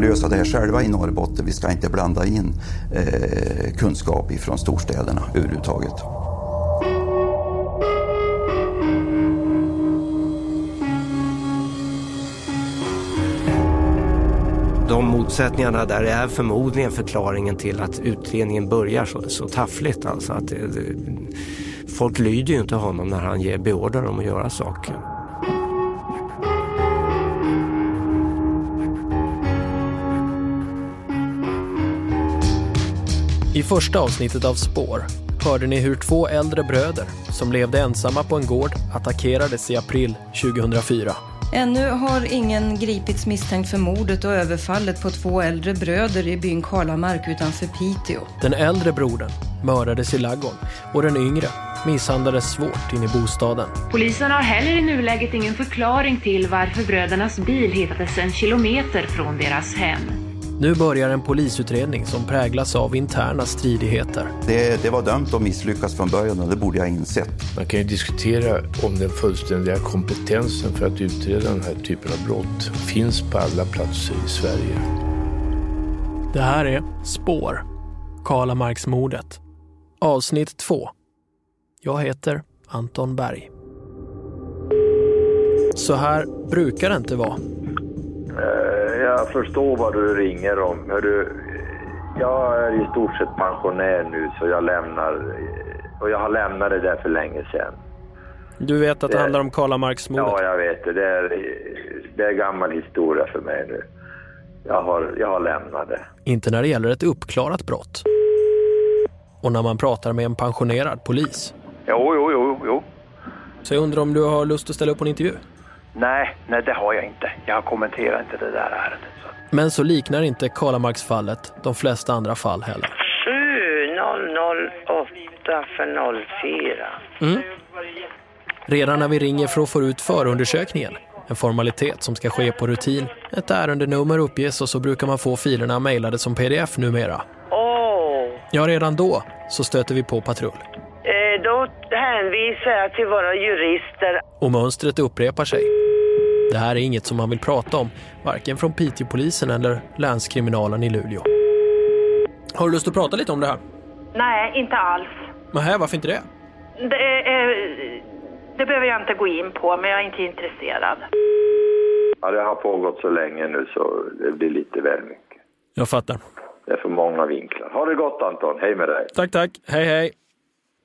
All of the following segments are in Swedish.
lösa det här själva i Norrbotten. Vi ska inte blanda in eh, kunskap ifrån storstäderna överhuvudtaget. De motsättningarna där är förmodligen förklaringen till att utredningen börjar så, så taffligt. Alltså att det, det, folk lyder ju inte honom när han ger beordrar om att göra så. Första avsnittet av Spår hörde ni hur två äldre bröder som levde ensamma på en gård attackerades i april 2004. Ännu har ingen gripits misstänkt för mordet och överfallet på två äldre bröder i byn Karlamark utanför Piteå. Den äldre brodern mördades i laggården och den yngre misshandlades svårt in i bostaden. Polisen har heller i nuläget ingen förklaring till varför brödernas bil hittades en kilometer från deras hem. Nu börjar en polisutredning som präglas av interna stridigheter. Det, det var dömt att misslyckas från början och det borde jag ha insett. Man kan ju diskutera om den fullständiga kompetensen för att utreda den här typen av brott finns på alla platser i Sverige. Det här är Spår, Karlamarksmordet. Avsnitt 2. Jag heter Anton Berg. Så här brukar det inte vara. Jag förstår vad du ringer om. Hörru, jag är i stort sett pensionär nu så jag lämnar och jag har lämnat det där för länge sedan. Du vet att det Det- handlar om Karlamarksmordet? Ja, jag vet det. Det är, det är gammal historia för mig nu. Jag har, jag har lämnat det. Inte när det gäller ett uppklarat brott. Och när man pratar med en pensionerad polis. Jo, jo, jo, jo. Så jag undrar om du har lust att ställa upp på en intervju? Nej, nej det har jag inte. Jag kommenterar inte det där ärendet. Så. Men så liknar inte Karlamarksfallet de flesta andra fall heller. 7008 för 04. Mm. Redan när vi ringer för att få ut förundersökningen, en formalitet som ska ske på rutin, ett ärendenummer uppges och så brukar man få filerna mejlade som pdf numera. Åh, Ja, redan då så stöter vi på patrull. eh, då hänvisar jag till våra jurister. Och mönstret upprepar sig. Det här är inget som man vill prata om, varken från Piteåpolisen eller länskriminalen i Luleå. Har du lust att prata lite om det här? Nej, inte alls. Nähä, varför inte det? Det, är, det behöver jag inte gå in på, men jag är inte intresserad. Ja, det har pågått så länge nu så det blir lite väl mycket. Jag fattar. Det är för många vinklar. Ha det gott Anton, hej med dig. Tack, tack. Hej, hej.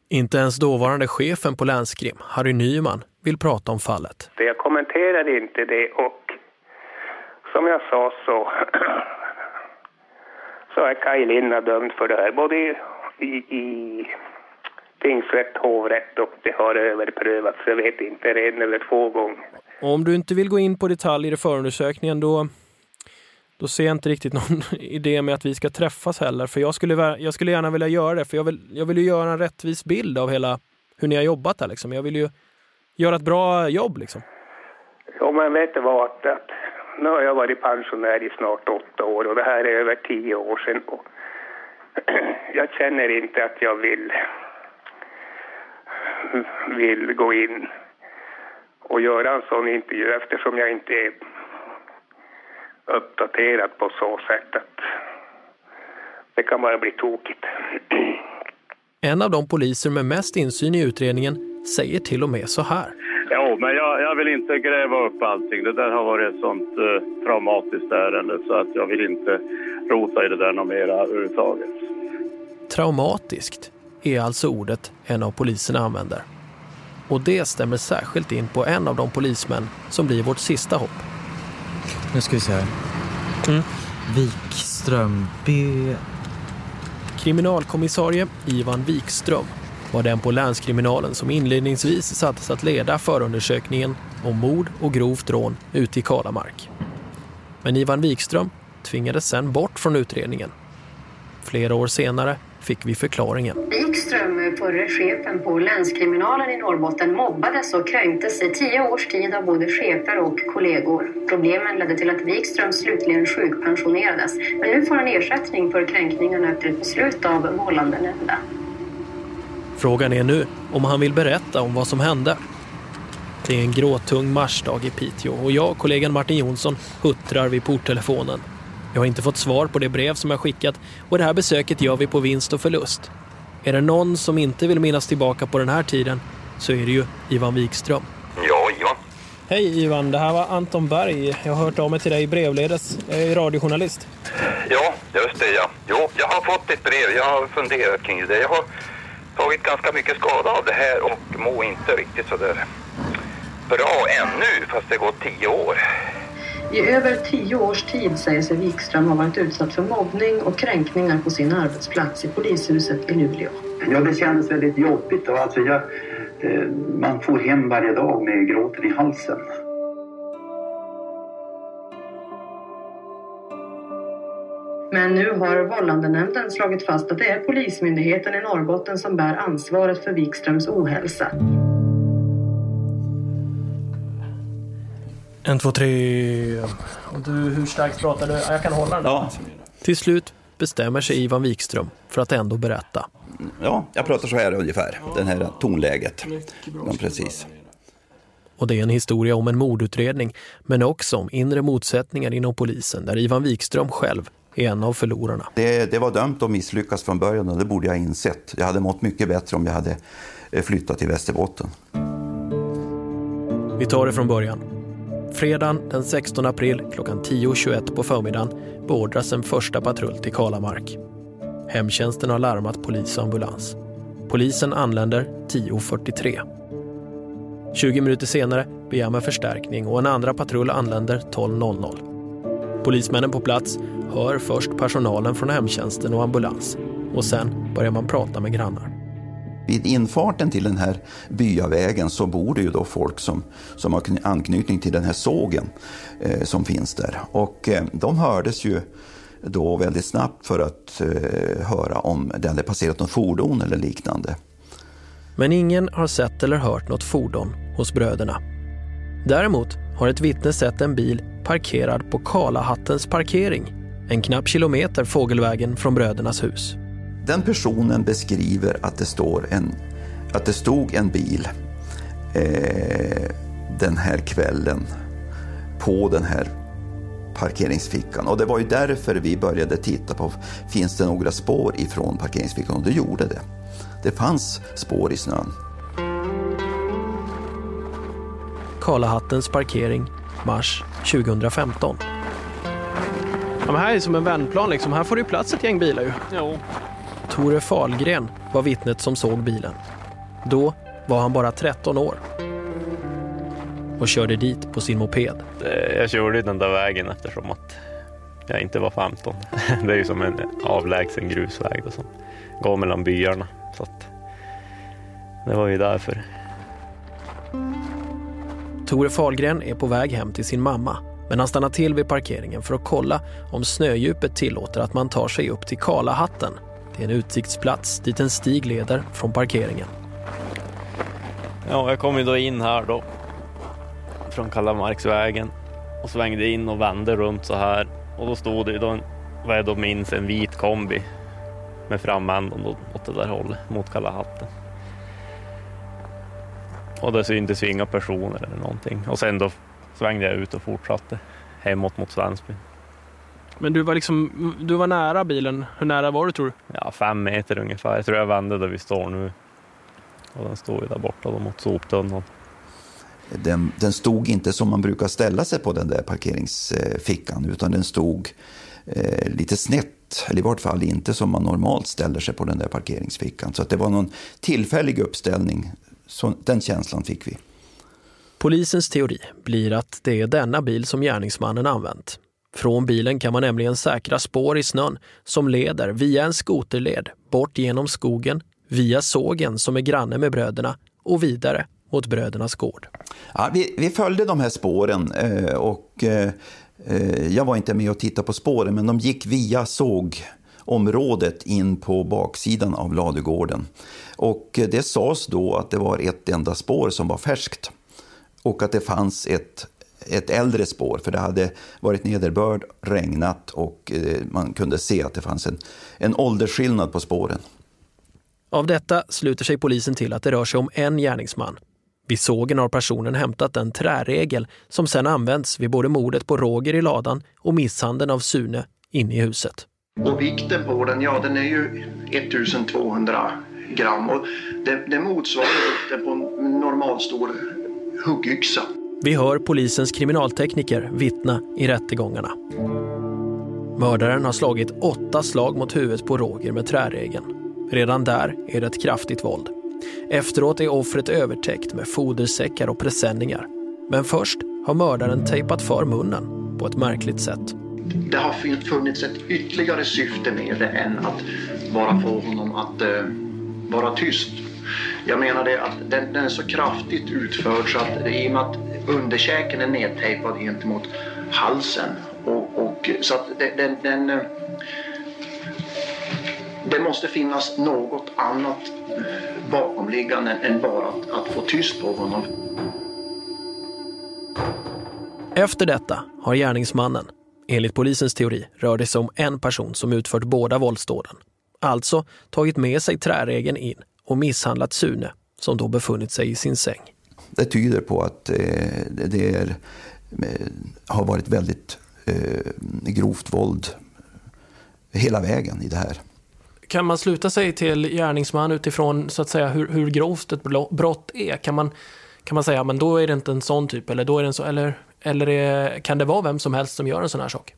Inte ens dåvarande chefen på länskrim, Harry Nyman, vill prata om fallet. Jag kommenterar inte det och som jag sa så, så är Kaj Linna dömd för det här både i, i, tingsrätt, hovrätt och det har överprövats. Jag vet inte, en eller två gånger. Om du inte vill gå in på detaljer i förundersökningen då, då ser jag inte riktigt någon idé med att vi ska träffas heller. För jag skulle, jag skulle gärna vilja göra det, för jag vill, jag vill ju göra en rättvis bild av hela hur ni har jobbat här. Liksom. Jag vill ju göra ett bra jobb. Liksom. Jo, men vet du vad? Att, nu har jag varit pensionär i snart åtta år och det här är över tio år sedan. Och jag känner inte att jag vill, vill gå in och göra en sån intervju eftersom jag inte är uppdaterad på så sätt att det kan bara bli tokigt. En av de poliser med mest insyn i utredningen säger till och med så här. Jo, men jag, jag vill inte gräva upp allting. Det där har varit ett sånt eh, traumatiskt ärende så att jag vill inte rota i det där något mera överhuvudtaget. Traumatiskt är alltså ordet en av poliserna använder. Och det stämmer särskilt in på en av de polismän som blir vårt sista hopp. Nu ska vi se här. Wikström. B... Kriminalkommissarie Ivan Wikström var den på länskriminalen som inledningsvis sattes att leda förundersökningen om mord och grovt rån ute i Kalamark. Men Ivan Wikström tvingades sen bort från utredningen. Flera år senare fick vi förklaringen. Wikström, eh, förre chefen på länskriminalen i Norrbotten, mobbades och kränktes i tio års tid av både chefer och kollegor. Problemen ledde till att Wikström slutligen sjukpensionerades. Men nu får han ersättning för kränkningarna efter ett beslut av vållandenämnden. Frågan är nu om han vill berätta om vad som hände. Det är en gråtung marsdag i Piteå och jag och kollegan Martin Jonsson huttrar vid porttelefonen. Jag har inte fått svar på det brev som jag skickat och det här besöket gör vi på vinst och förlust. Är det någon som inte vill minnas tillbaka på den här tiden så är det ju Ivan Wikström. Ja, Ivan. Hej Ivan, det här var Anton Berg. Jag har hört av mig till dig brevledes. Jag är radiojournalist. Ja, just det ja. Jo, jag har fått ett brev. Jag har funderat kring det. Jag har tagit ganska mycket skada av det här och mår inte riktigt så där bra ännu fast det gått tio år. I över tio års tid säger sig Wikström ha varit utsatt för mobbning och kränkningar på sin arbetsplats i polishuset i Luleå. Ja, det kändes väldigt jobbigt. Och alltså jag, eh, man får hem varje dag med gråten i halsen. Men nu har vållandenämnden slagit fast att det är Polismyndigheten i Norrbotten som bär ansvaret för Wikströms ohälsa. En, två, tre. Och du, hur starkt pratar du? Jag kan hålla den. Ja. Till slut bestämmer sig Ivan Wikström för att ändå berätta. Ja, jag pratar så här ungefär. Det här tonläget. Ja, precis. Och det är en historia om en mordutredning, men också om inre motsättningar inom polisen där Ivan Wikström själv en av förlorarna. Det, det var dömt att misslyckas från början och det borde jag ha insett. Jag hade mått mycket bättre om jag hade eh, flyttat till Västerbotten. Vi tar det från början. Fredagen den 16 april klockan 10.21 på förmiddagen beordras en första patrull till Kalamark. Hemtjänsten har larmat polis och ambulans. Polisen anländer 10.43. 20 minuter senare begär man förstärkning och en andra patrull anländer 12.00. Polismännen på plats hör först personalen från hemtjänsten och ambulans och sen börjar man prata med grannar. Vid infarten till den här byavägen så bor det ju då folk som, som har anknytning till den här sågen eh, som finns där. Och eh, de hördes ju då väldigt snabbt för att eh, höra om det hade passerat något fordon eller liknande. Men ingen har sett eller hört något fordon hos bröderna. Däremot har ett vittne sett en bil parkerad på Kalahattens parkering, en knapp kilometer fågelvägen från brödernas hus. Den personen beskriver att det, står en, att det stod en bil eh, den här kvällen på den här parkeringsfickan. Och det var ju därför vi började titta på, finns det några spår ifrån parkeringsfickan? Och det gjorde det. Det fanns spår i snön. Kalahattens parkering, mars 2015. Ja, men här är som en vändplan liksom. Här får det plats ett gäng bilar ju. Jo. Tore Falgren var vittnet som såg bilen. Då var han bara 13 år. Och körde dit på sin moped. Jag körde den där vägen eftersom att jag inte var 15. Det är ju som en avlägsen grusväg då, som går mellan byarna. Så att det var ju därför. Tore Falgren är på väg hem till sin mamma men han stannar till vid parkeringen för att kolla om snödjupet tillåter att man tar sig upp till Kalahatten. Det är en utsiktsplats dit en stig leder från parkeringen. Ja, jag kom ju då in här då från Kalamarksvägen och svängde in och vände runt så här och då stod det då en, vad jag då minns, en vit kombi med framändan åt det där hållet mot Kalahatten. Och det syntes ju inga personer eller någonting. Och sen då svängde jag ut och fortsatte hemåt mot Svensbyn. Men du var liksom, du var nära bilen. Hur nära var du tror du? Ja, fem meter ungefär. Jag tror jag vände där vi står nu. Och den står ju där borta då mot soptunnan. Den, den stod inte som man brukar ställa sig på den där parkeringsfickan utan den stod eh, lite snett, eller i vart fall inte som man normalt ställer sig på den där parkeringsfickan. Så att det var någon tillfällig uppställning, så den känslan fick vi. Polisens teori blir att det är denna bil som gärningsmannen använt. Från bilen kan man nämligen säkra spår i snön som leder via en skoterled bort genom skogen, via sågen som är granne med bröderna och vidare mot brödernas gård. Ja, vi, vi följde de här spåren eh, och eh, jag var inte med och tittade på spåren men de gick via området in på baksidan av ladugården. Och eh, det sades då att det var ett enda spår som var färskt och att det fanns ett, ett äldre spår för det hade varit nederbörd, regnat och eh, man kunde se att det fanns en, en åldersskillnad på spåren. Av detta sluter sig polisen till att det rör sig om en gärningsman. Vid sågen har personen hämtat en träregel som sedan används vid både mordet på Roger i ladan och misshandeln av Sune inne i huset. Och vikten på den, ja den är ju 1200 gram och det, det motsvarar vikten på en normalstor huggyxa. Vi hör polisens kriminaltekniker vittna i rättegångarna. Mördaren har slagit åtta slag mot huvudet på Roger med träregeln. Redan där är det ett kraftigt våld. Efteråt är offret övertäckt med fodersäckar och presenningar. Men först har mördaren tejpat för munnen på ett märkligt sätt. Det har funnits ett ytterligare syfte med det än att bara få honom att eh, vara tyst. Jag menar det att den, den, är så kraftigt utförd så att i och med att underkäken är nedtejpad gentemot halsen och, och så att den, den, den det måste finnas något annat bakomliggande än bara att, att få tyst på honom. Efter detta har gärningsmannen, enligt polisens teori, rör det sig om en person som utfört båda våldsdåden. Alltså tagit med sig träregeln in och misshandlat Sune som då befunnit sig i sin säng. Det tyder på att eh, det är, eh, har varit väldigt eh, grovt våld hela vägen i det här. Kan man sluta sig till gärningsman utifrån så att säga hur, hur grovt ett brott är? Kan man, kan man säga men då är det inte en sån typ eller då är det en så, eller, eller är, kan det vara vem som helst som gör en sån här sak?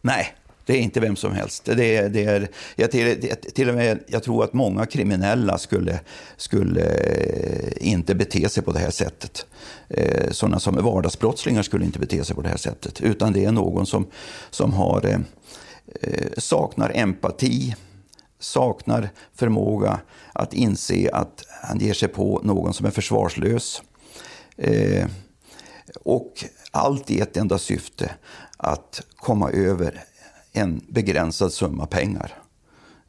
Nej, det är inte vem som helst. Det är, det är, jag, till, till och med, jag tror att många kriminella skulle, skulle eh, inte bete sig på det här sättet. Eh, Sådana som är vardagsbrottslingar skulle inte bete sig på det här sättet. Utan det är någon som, som har, eh, saknar empati, saknar förmåga att inse att han ger sig på någon som är försvarslös. Eh, och allt i ett enda syfte, att komma över en begränsad summa pengar.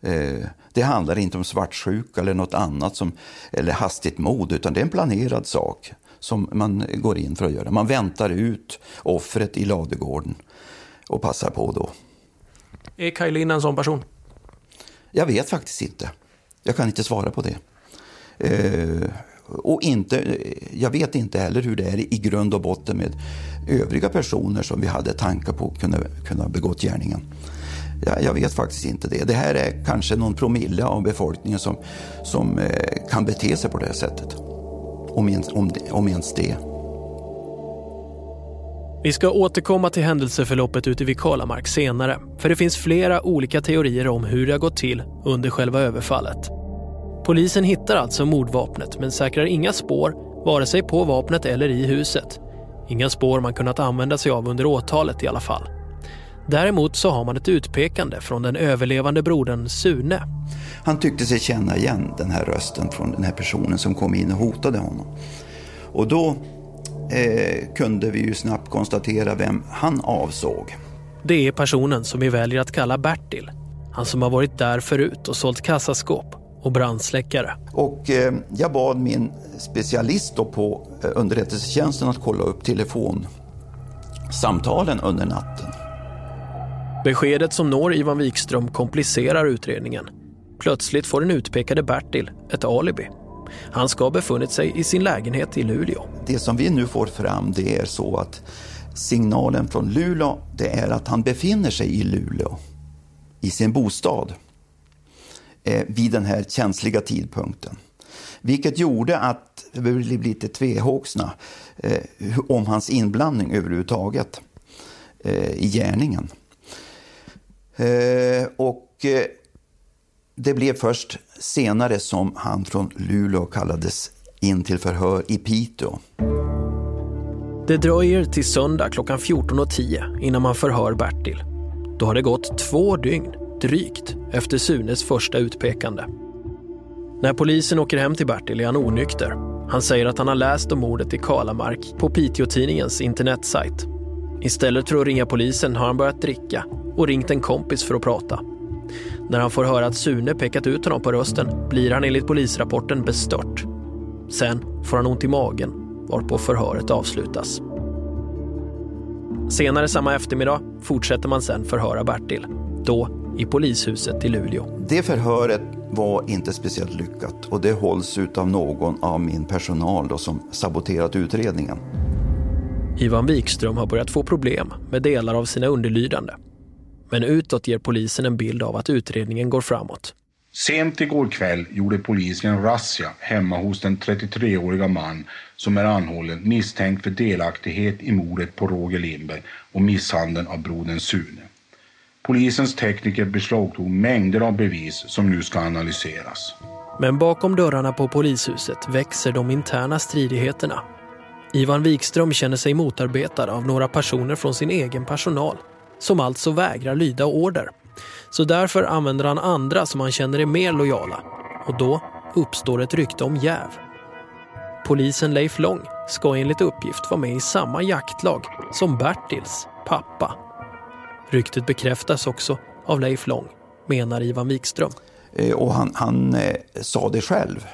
Eh, det handlar inte om svartsjuka eller något annat, som, eller hastigt mod, utan det är en planerad sak som man går in för att göra. Man väntar ut offret i ladugården och passar på då. Är Kajlin en sån person? Jag vet faktiskt inte. Jag kan inte svara på det. Eh, och inte, jag vet inte heller hur det är i grund och botten med övriga personer som vi hade tankar på kunde kunna begått gärningen. Jag, jag vet faktiskt inte det. Det här är kanske någon promille av befolkningen som, som eh, kan bete sig på det här sättet. Om ens, om, om ens det. Vi ska återkomma till händelseförloppet ute vid Kalamark senare, för det finns flera olika teorier om hur det har gått till under själva överfallet. Polisen hittar alltså mordvapnet men säkrar inga spår, vare sig på vapnet eller i huset. Inga spår man kunnat använda sig av under åtalet i alla fall. Däremot så har man ett utpekande från den överlevande brodern Sune. Han tyckte sig känna igen den här rösten från den här personen som kom in och hotade honom. Och då eh, kunde vi ju snabbt konstatera vem han avsåg. Det är personen som vi väljer att kalla Bertil. Han som har varit där förut och sålt kassaskåp och brandsläckare. Och eh, jag bad min specialist på eh, underrättelsetjänsten att kolla upp telefonsamtalen under natten. Beskedet som når Ivan Wikström komplicerar utredningen. Plötsligt får den utpekade Bertil ett alibi. Han ska ha befunnit sig i sin lägenhet i Luleå. Det som vi nu får fram det är så att signalen från Luleå det är att han befinner sig i Luleå, i sin bostad Eh, vid den här känsliga tidpunkten. Vilket gjorde att vi blev lite tvehågsna eh, om hans inblandning överhuvudtaget eh, i gärningen. Eh, och eh, det blev först senare som han från Luleå kallades in till förhör i Piteå. Det dröjer till söndag klockan 14.10 innan man förhör Bertil. Då har det gått två dygn, drygt, efter Sunes första utpekande. När polisen åker hem till Bertil är han onykter. Han säger att han har läst om mordet i Kalamark på Piteå-tidningens internetsajt. Istället för att ringa polisen har han börjat dricka och ringt en kompis för att prata. När han får höra att Sune pekat ut honom på rösten blir han enligt polisrapporten bestört. Sen får han ont i magen varpå förhöret avslutas. Senare samma eftermiddag fortsätter man sen förhöra Bertil. Då i polishuset i Luleå. Det förhöret var inte speciellt lyckat och det hålls av någon av min personal då, som saboterat utredningen. Ivan Wikström har börjat få problem med delar av sina underlydande. Men utåt ger polisen en bild av att utredningen går framåt. Sent igår kväll gjorde polisen en razzia hemma hos den 33-åriga man som är anhållen misstänkt för delaktighet i mordet på Roger Lindberg och misshandeln av brodern Sune. Polisens tekniker beslagtog mängder av bevis som nu ska analyseras. Men bakom dörrarna på polishuset växer de interna stridigheterna. Ivan Wikström känner sig motarbetad av några personer från sin egen personal som alltså vägrar lyda order. Så därför använder han andra som han känner är mer lojala. Och då uppstår ett rykte om jäv. Polisen Leif Lång ska enligt uppgift vara med i samma jaktlag som Bertils pappa. Ryktet bekräftas också av Leif Lång, menar Ivan Wikström. Eh, och han, han eh, sa det själv.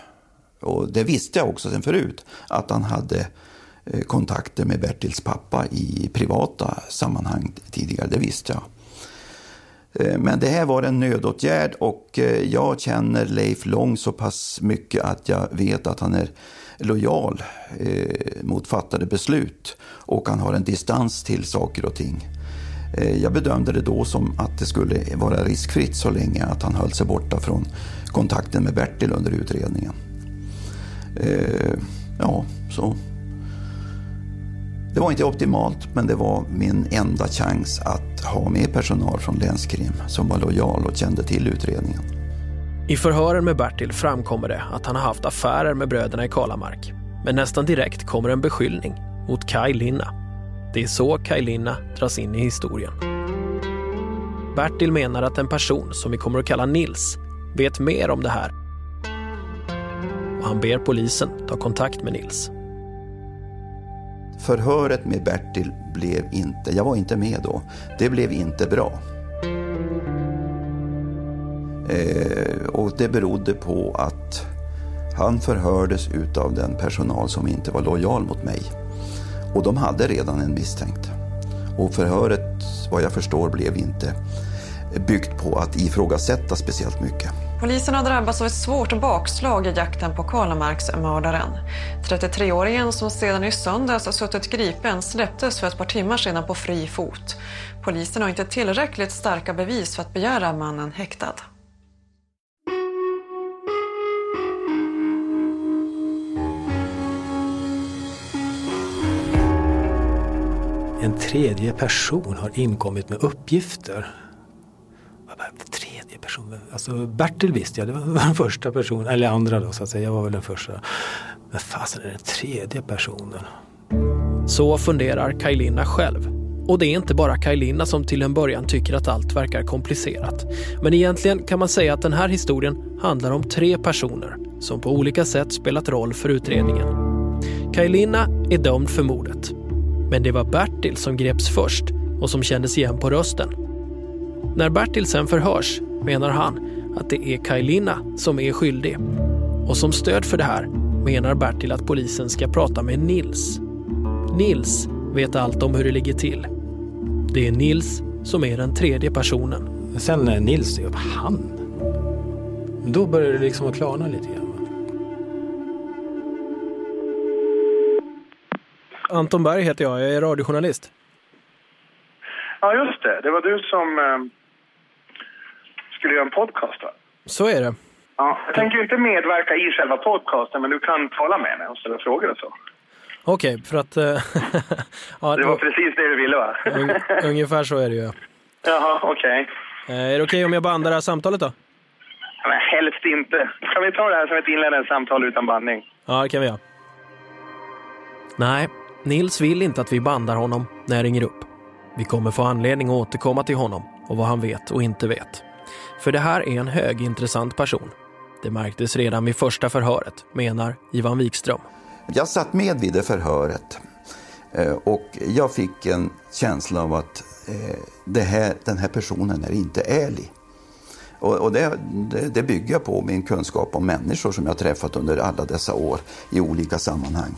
Och det visste jag också sen förut. Att han hade eh, kontakter med Bertils pappa i privata sammanhang tidigare. Det visste jag. Eh, men det här var en nödåtgärd och eh, jag känner Leif Lång så pass mycket att jag vet att han är lojal eh, mot fattade beslut och han har en distans till saker och ting. Eh, jag bedömde det då som att det skulle vara riskfritt så länge att han höll sig borta från kontakten med Bertil under utredningen. Eh, ja, så det var inte optimalt, men det var min enda chans att ha med personal från länskrim som var lojal och kände till utredningen. I förhören med Bertil framkommer det att han har haft affärer med bröderna i Kalamark. Men nästan direkt kommer en beskyllning mot Kaj Linna. Det är så Kaj Linna dras in i historien. Bertil menar att en person som vi kommer att kalla Nils vet mer om det här. Och han ber polisen ta kontakt med Nils. Förhöret med Bertil blev inte, jag var inte med då, det blev inte bra. Eh, och det berodde på att han förhördes utav den personal som inte var lojal mot mig. Och de hade redan en misstänkt. Och förhöret, vad jag förstår, blev inte byggt på att ifrågasätta speciellt mycket. Polisen har drabbats av ett svårt bakslag i jakten på Karlamarksmördaren. 33-åringen som sedan i söndags har suttit gripen släpptes för ett par timmar sedan på fri fot. Polisen har inte tillräckligt starka bevis för att begära mannen häktad. En tredje person har inkommit med uppgifter tredje person. Alltså Bertil visste jag, det var den första personen, eller andra då så att säga. Jag var väl den första. Men fasen är den tredje personen? Så funderar Kajlina själv. Och det är inte bara Kajlina som till en början tycker att allt verkar komplicerat. Men egentligen kan man säga att den här historien handlar om tre personer som på olika sätt spelat roll för utredningen. Kajlina är dömd för mordet. Men det var Bertil som greps först och som kändes igen på rösten. När Bertil sen förhörs menar han att det är Kajlina som är skyldig. Och som stöd för det här menar Bertil att polisen ska prata med Nils. Nils vet allt om hur det ligger till. Det är Nils som är den tredje personen. Sen när Nils är upp han, då börjar det liksom att klarna lite grann. Anton Berg heter jag, jag är radiojournalist. Ja, just det. Det var du som eh, skulle göra en podcast va? Så är det. Ja, jag tänker inte medverka i själva podcasten, men du kan tala med mig och ställa frågor och så. Okej, okay, för att... Uh, ja, det var precis det du ville va? un, ungefär så är det ju. Jaha, okej. Okay. Uh, är det okej okay om jag bandar det här samtalet då? Men helst inte. Kan vi ta det här som ett inledande samtal utan bandning? Ja, det kan vi göra. Nej, Nils vill inte att vi bandar honom när jag ringer upp. Vi kommer få anledning att återkomma till honom och vad han vet och inte vet. För det här är en högintressant person. Det märktes redan vid första förhöret, menar Ivan Wikström. Jag satt med vid det förhöret eh, och jag fick en känsla av att eh, det här, den här personen är inte ärlig. Och, det, det bygger jag på min kunskap om människor som jag träffat under alla dessa år i olika sammanhang.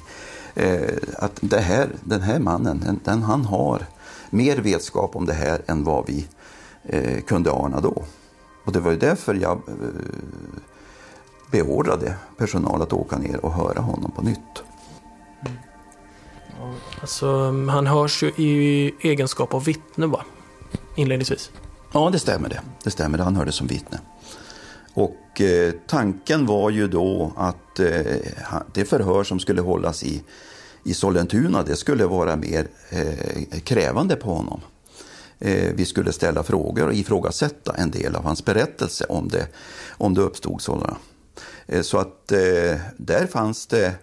Eh, att det här, den här mannen, den, han har mer vetskap om det här än vad vi kunde ana då. Och det var ju därför jag eh, beordrade personal att åka ner och höra honom på nytt. Alltså, han hörs ju i egenskap av vittne va? Inledningsvis. Ja, det stämmer det. Det stämmer, han hörde som vittne. Och eh, tanken var ju då att eh, det förhör som skulle hållas i, i Sollentuna, det skulle vara mer eh, krävande på honom. Eh, vi skulle ställa frågor och ifrågasätta en del av hans berättelse om det, om det uppstod sådana. Eh, så att eh, där fanns det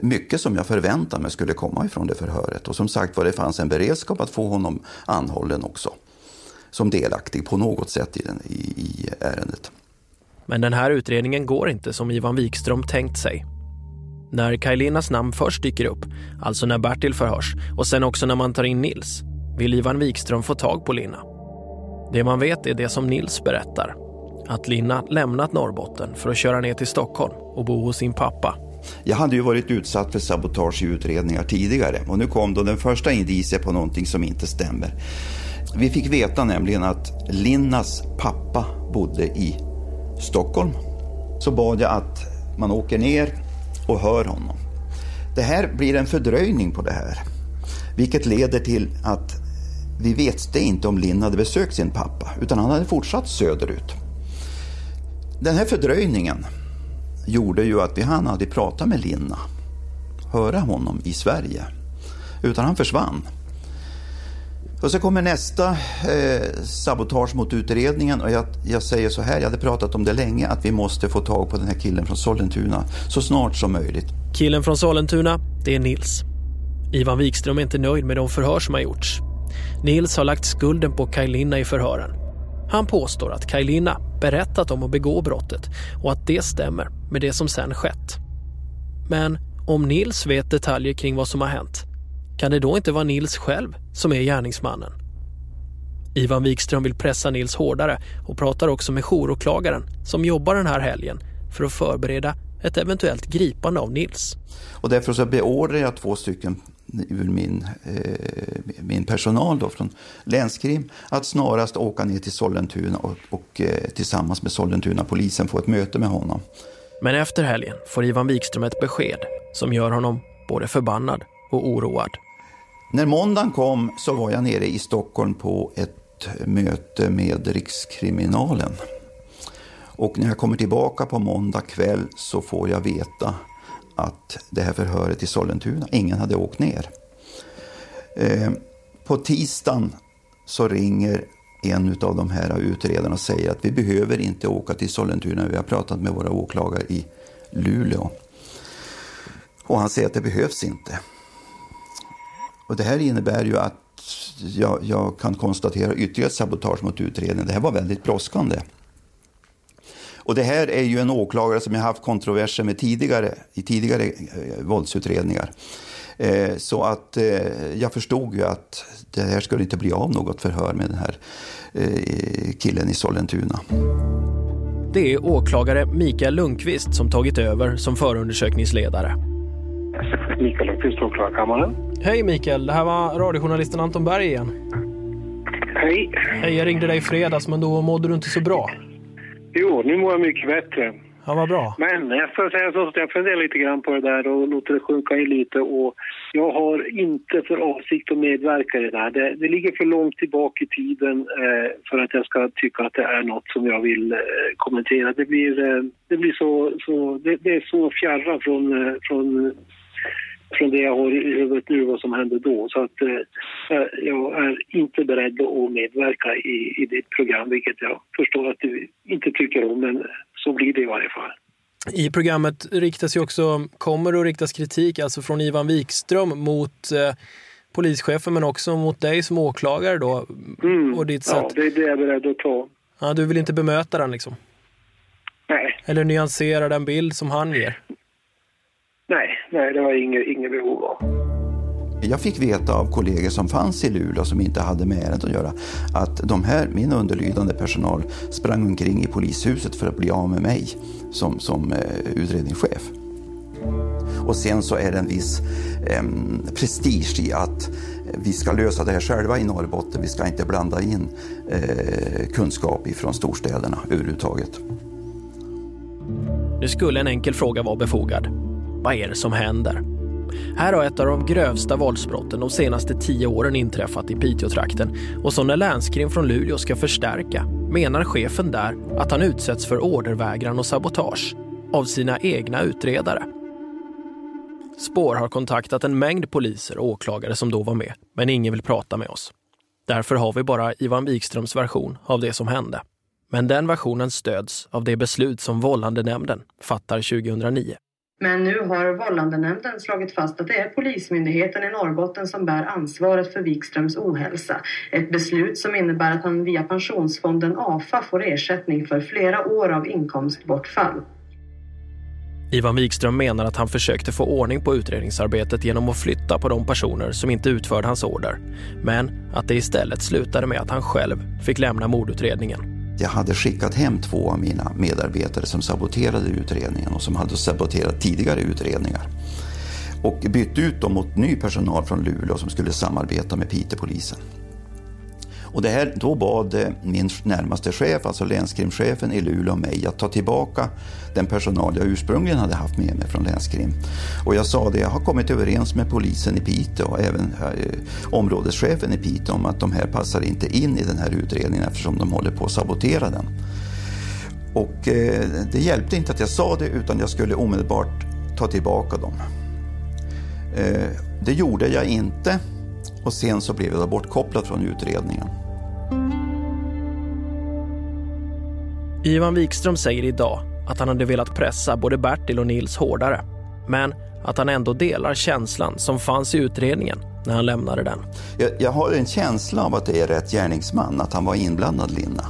mycket som jag förväntade mig skulle komma ifrån det förhöret. Och som sagt var, det fanns en beredskap att få honom anhållen också. Som delaktig på något sätt i, den, i, i ärendet. Men den här utredningen går inte som Ivan Wikström tänkt sig. När Kajlinas namn först dyker upp, alltså när Bertil förhörs och sen också när man tar in Nils, vill Ivan Wikström få tag på Lina. Det man vet är det som Nils berättar. Att Lina lämnat Norrbotten för att köra ner till Stockholm och bo hos sin pappa. Jag hade ju varit utsatt för sabotage i utredningar tidigare och nu kom då den första indicien på någonting som inte stämmer. Vi fick veta nämligen att Linnas pappa bodde i Stockholm. Så bad jag att man åker ner och hör honom. Det här blir en fördröjning på det här. Vilket leder till att vi vet inte om Linn hade besökt sin pappa, utan han hade fortsatt söderut. Den här fördröjningen gjorde ju att vi hann aldrig prata med Linna, höra honom i Sverige, utan han försvann. Och så kommer nästa eh, sabotage mot utredningen och jag, jag, säger så här, jag hade pratat om det länge, att vi måste få tag på den här killen från Sollentuna så snart som möjligt. Killen från Sollentuna, det är Nils. Ivan Wikström är inte nöjd med de förhör som har gjorts. Nils har lagt skulden på Kajlina i förhören. Han påstår att Kajlina berättat om att begå brottet och att det stämmer med det som sen skett. Men om Nils vet detaljer kring vad som har hänt, kan det då inte vara Nils själv som är gärningsmannen? Ivan Wikström vill pressa Nils hårdare och pratar också med jouråklagaren som jobbar den här helgen för att förbereda ett eventuellt gripande av Nils. Och därför så beordrar jag två stycken ur min, eh, min personal då från Länskrim att snarast åka ner till Sollentuna och, och eh, tillsammans med Sollentuna polisen få ett möte med honom. Men efter helgen får Ivan Wikström ett besked som gör honom både förbannad och oroad. När måndagen kom så var jag nere i Stockholm på ett möte med Rikskriminalen. Och när jag kommer tillbaka på måndag kväll så får jag veta att det här förhöret i Sollentuna, ingen hade åkt ner. Eh, på tisdagen så ringer en av de här utredarna och säger att vi behöver inte åka till Sollentuna, vi har pratat med våra åklagare i Luleå. Och han säger att det behövs inte. Och det här innebär ju att jag, jag kan konstatera ytterligare sabotage mot utredningen. Det här var väldigt brådskande. Och det här är ju en åklagare som jag haft kontroverser med tidigare, i tidigare eh, våldsutredningar. Eh, så att eh, jag förstod ju att det här skulle inte bli av något förhör med den här eh, killen i Sollentuna. Det är åklagare Mikael Lundqvist som tagit över som förundersökningsledare. Mikael Lundqvist, åklagarkammaren. Hej Mikael, det här var radiojournalisten Anton Berg igen. Hej. Hej, jag ringde dig i fredags men då mådde du inte så bra. Jo, nu mår jag mycket bättre. Ja, vad bra. Men jag ska säga så att jag funderar lite grann på det där och låter det sjunka in lite. Och jag har inte för avsikt att medverka i det där. Det, det ligger för långt tillbaka i tiden eh, för att jag ska tycka att det är något som jag vill eh, kommentera. Det blir, eh, det blir så, så det, det, är så fjärran från, eh, från från det jag har i huvudet nu, vad som hände då. Så att eh, jag är inte beredd att medverka i, i ditt program, vilket jag förstår att du inte tycker om, men så blir det i varje fall. I programmet riktas ju också, kommer att riktas kritik alltså från Ivan Wikström mot eh, polischefen men också mot dig som åklagare då. Mm. Och ditt sätt. Ja, det är det jag är beredd att ta. Ja, du vill inte bemöta den liksom? Nej. Eller nyansera den bild som han ger? Nej, nej det har jag inget, inget behov av. Jag fick veta av kollegor som fanns i Luleå som inte hade med ärendet att göra att de här, min underlydande personal sprang omkring i polishuset för att bli av med mig som, som eh, utredningschef. Och sen så är det en viss eh, prestige i att vi ska lösa det här själva i Norrbotten. Vi ska inte blanda in eh, kunskap ifrån storstäderna överhuvudtaget. Nu skulle en enkel fråga vara befogad. Vad är det som händer? Här har ett av de grövsta våldsbrotten de senaste tio åren inträffat i Piteå-trakten och som när länskrim från Luleå ska förstärka menar chefen där att han utsätts för ordervägran och sabotage av sina egna utredare. Spår har kontaktat en mängd poliser och åklagare som då var med, men ingen vill prata med oss. Därför har vi bara Ivan Wikströms version av det som hände. Men den versionen stöds av det beslut som vållandenämnden fattar 2009. Men nu har vållandenämnden slagit fast att det är Polismyndigheten i Norrbotten som bär ansvaret för Wikströms ohälsa. Ett beslut som innebär att han via pensionsfonden AFA får ersättning för flera år av inkomstbortfall. Ivan Wikström menar att han försökte få ordning på utredningsarbetet genom att flytta på de personer som inte utförde hans order. Men att det istället slutade med att han själv fick lämna mordutredningen. Jag hade skickat hem två av mina medarbetare som saboterade utredningen och som hade saboterat tidigare utredningar. Och bytt ut dem mot ny personal från Luleå som skulle samarbeta med Pitepolisen. Och det här, då bad eh, min närmaste chef, alltså länskrimchefen i Luleå, mig att ta tillbaka den personal jag ursprungligen hade haft med mig från länskrim. Och jag sa det, jag har kommit överens med polisen i Piteå och även eh, områdeschefen i Piteå om att de här passar inte in i den här utredningen eftersom de håller på att sabotera den. Och eh, det hjälpte inte att jag sa det utan jag skulle omedelbart ta tillbaka dem. Eh, det gjorde jag inte och sen så blev jag bortkopplad från utredningen. Ivan Wikström säger idag att han hade velat pressa både Bertil och Nils hårdare. Men att han ändå delar känslan som fanns i utredningen när han lämnade den. Jag, jag har en känsla av att det är rätt gärningsman, att han var inblandad Linna.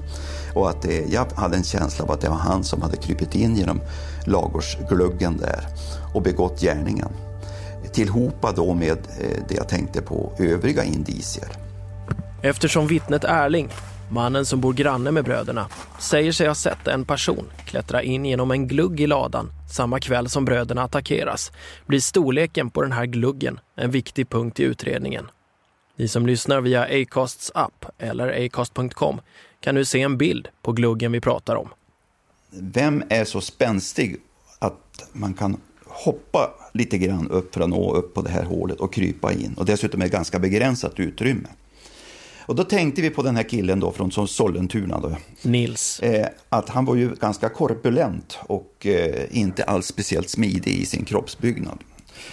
Och att det, jag hade en känsla av att det var han som hade krypit in genom lagårdsgluggen där och begått gärningen. Tillhopa då med eh, det jag tänkte på övriga indicier. Eftersom vittnet Erling, mannen som bor granne med bröderna, säger sig ha sett en person klättra in genom en glugg i ladan samma kväll som bröderna attackeras, blir storleken på den här gluggen en viktig punkt i utredningen. Ni som lyssnar via Acasts app eller acast.com kan nu se en bild på gluggen vi pratar om. Vem är så spänstig att man kan hoppa lite grann upp för att nå upp på det här hålet och krypa in. Och dessutom är det ganska begränsat utrymme. Och då tänkte vi på den här killen då från Sollentuna. Då, Nils. Eh, att han var ju ganska korpulent och eh, inte alls speciellt smidig i sin kroppsbyggnad.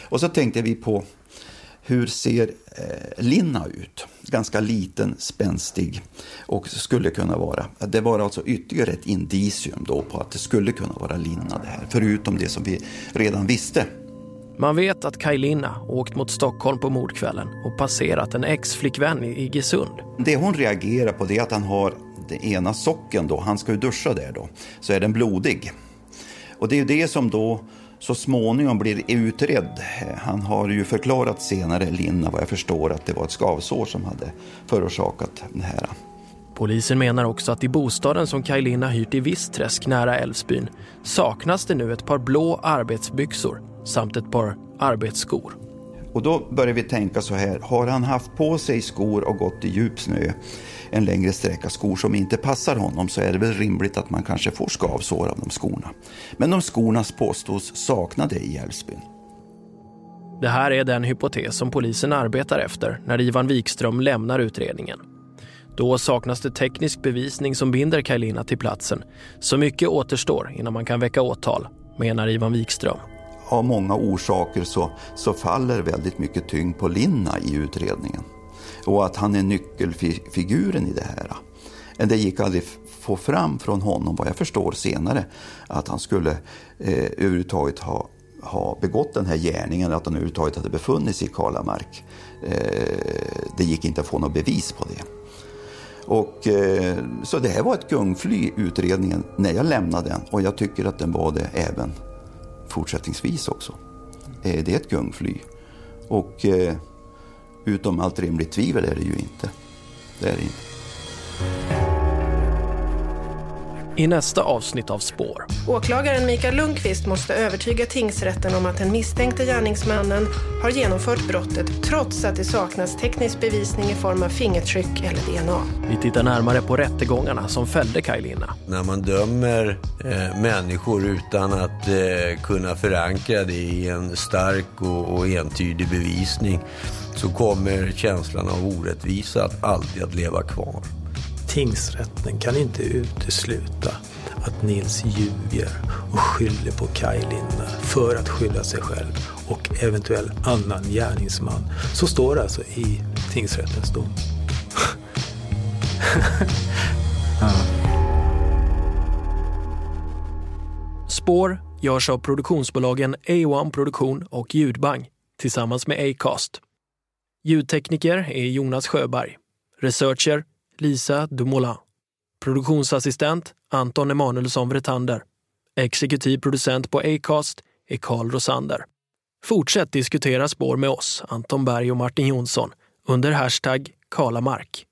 Och så tänkte vi på hur ser eh, Linna ut? Ganska liten, spänstig och skulle kunna vara. Det var alltså ytterligare ett indicium då på att det skulle kunna vara Linna det här. Förutom det som vi redan visste. Man vet att Kaj Linna åkt mot Stockholm på mordkvällen och passerat en ex-flickvän i Iggesund. Det hon reagerar på är att han har den ena socken då, han ska ju duscha där då, så är den blodig. Och det är ju det som då så småningom blir utredd. Han har ju förklarat senare, Linna, vad jag förstår, att det var ett skavsår som hade förorsakat det här. Polisen menar också att i bostaden som Kaj Linna hyrt i Vistträsk nära Älvsbyn saknas det nu ett par blå arbetsbyxor samt ett par arbetsskor. Och då börjar vi tänka så här, har han haft på sig skor och gått i djup snö en längre sträcka skor som inte passar honom så är det väl rimligt att man kanske får skavsår av de skorna. Men de skorna påstås saknade i Älvsbyn. Det här är den hypotes som polisen arbetar efter när Ivan Wikström lämnar utredningen. Då saknas det teknisk bevisning som binder Kajlina till platsen. Så mycket återstår innan man kan väcka åtal, menar Ivan Wikström. Av många orsaker så, så faller väldigt mycket tyngd på Linna i utredningen. Och att han är nyckelfiguren i det här. Det gick aldrig få fram från honom, vad jag förstår senare, att han skulle eh, överhuvudtaget ha, ha begått den här gärningen, att han överhuvudtaget hade befunnit sig i Karlamark. Eh, det gick inte att få något bevis på det. Och, eh, så det här var ett gungfly, utredningen, när jag lämnade den. Och jag tycker att den var det även fortsättningsvis också. Eh, det är ett gungfly. Och eh, utom allt rimligt tvivel är det ju inte. Det är det inte i nästa avsnitt av Spår. Åklagaren Mikael Lundqvist måste övertyga tingsrätten om att den misstänkte gärningsmannen har genomfört brottet trots att det saknas teknisk bevisning i form av fingertryck eller DNA. Vi tittar närmare på rättegångarna som fällde Kaj. När man dömer eh, människor utan att eh, kunna förankra det i en stark och, och entydig bevisning så kommer känslan av orättvisa att alltid att leva kvar. Tingsrätten kan inte utesluta att Nils ljuger och skyller på Kaj Linna för att skylla sig själv och eventuell annan gärningsman. Så står det alltså i tingsrättens dom. ja. Spår görs av produktionsbolagen A1 Produktion och Ljudbang tillsammans med Acast. Ljudtekniker är Jonas Sjöberg. Researcher Lisa Dumoulin. Produktionsassistent Anton Emanuelsson Vretander. Exekutiv producent på Acast är Carl Rosander. Fortsätt diskutera spår med oss, Anton Berg och Martin Jonsson, under hashtag Kalamark.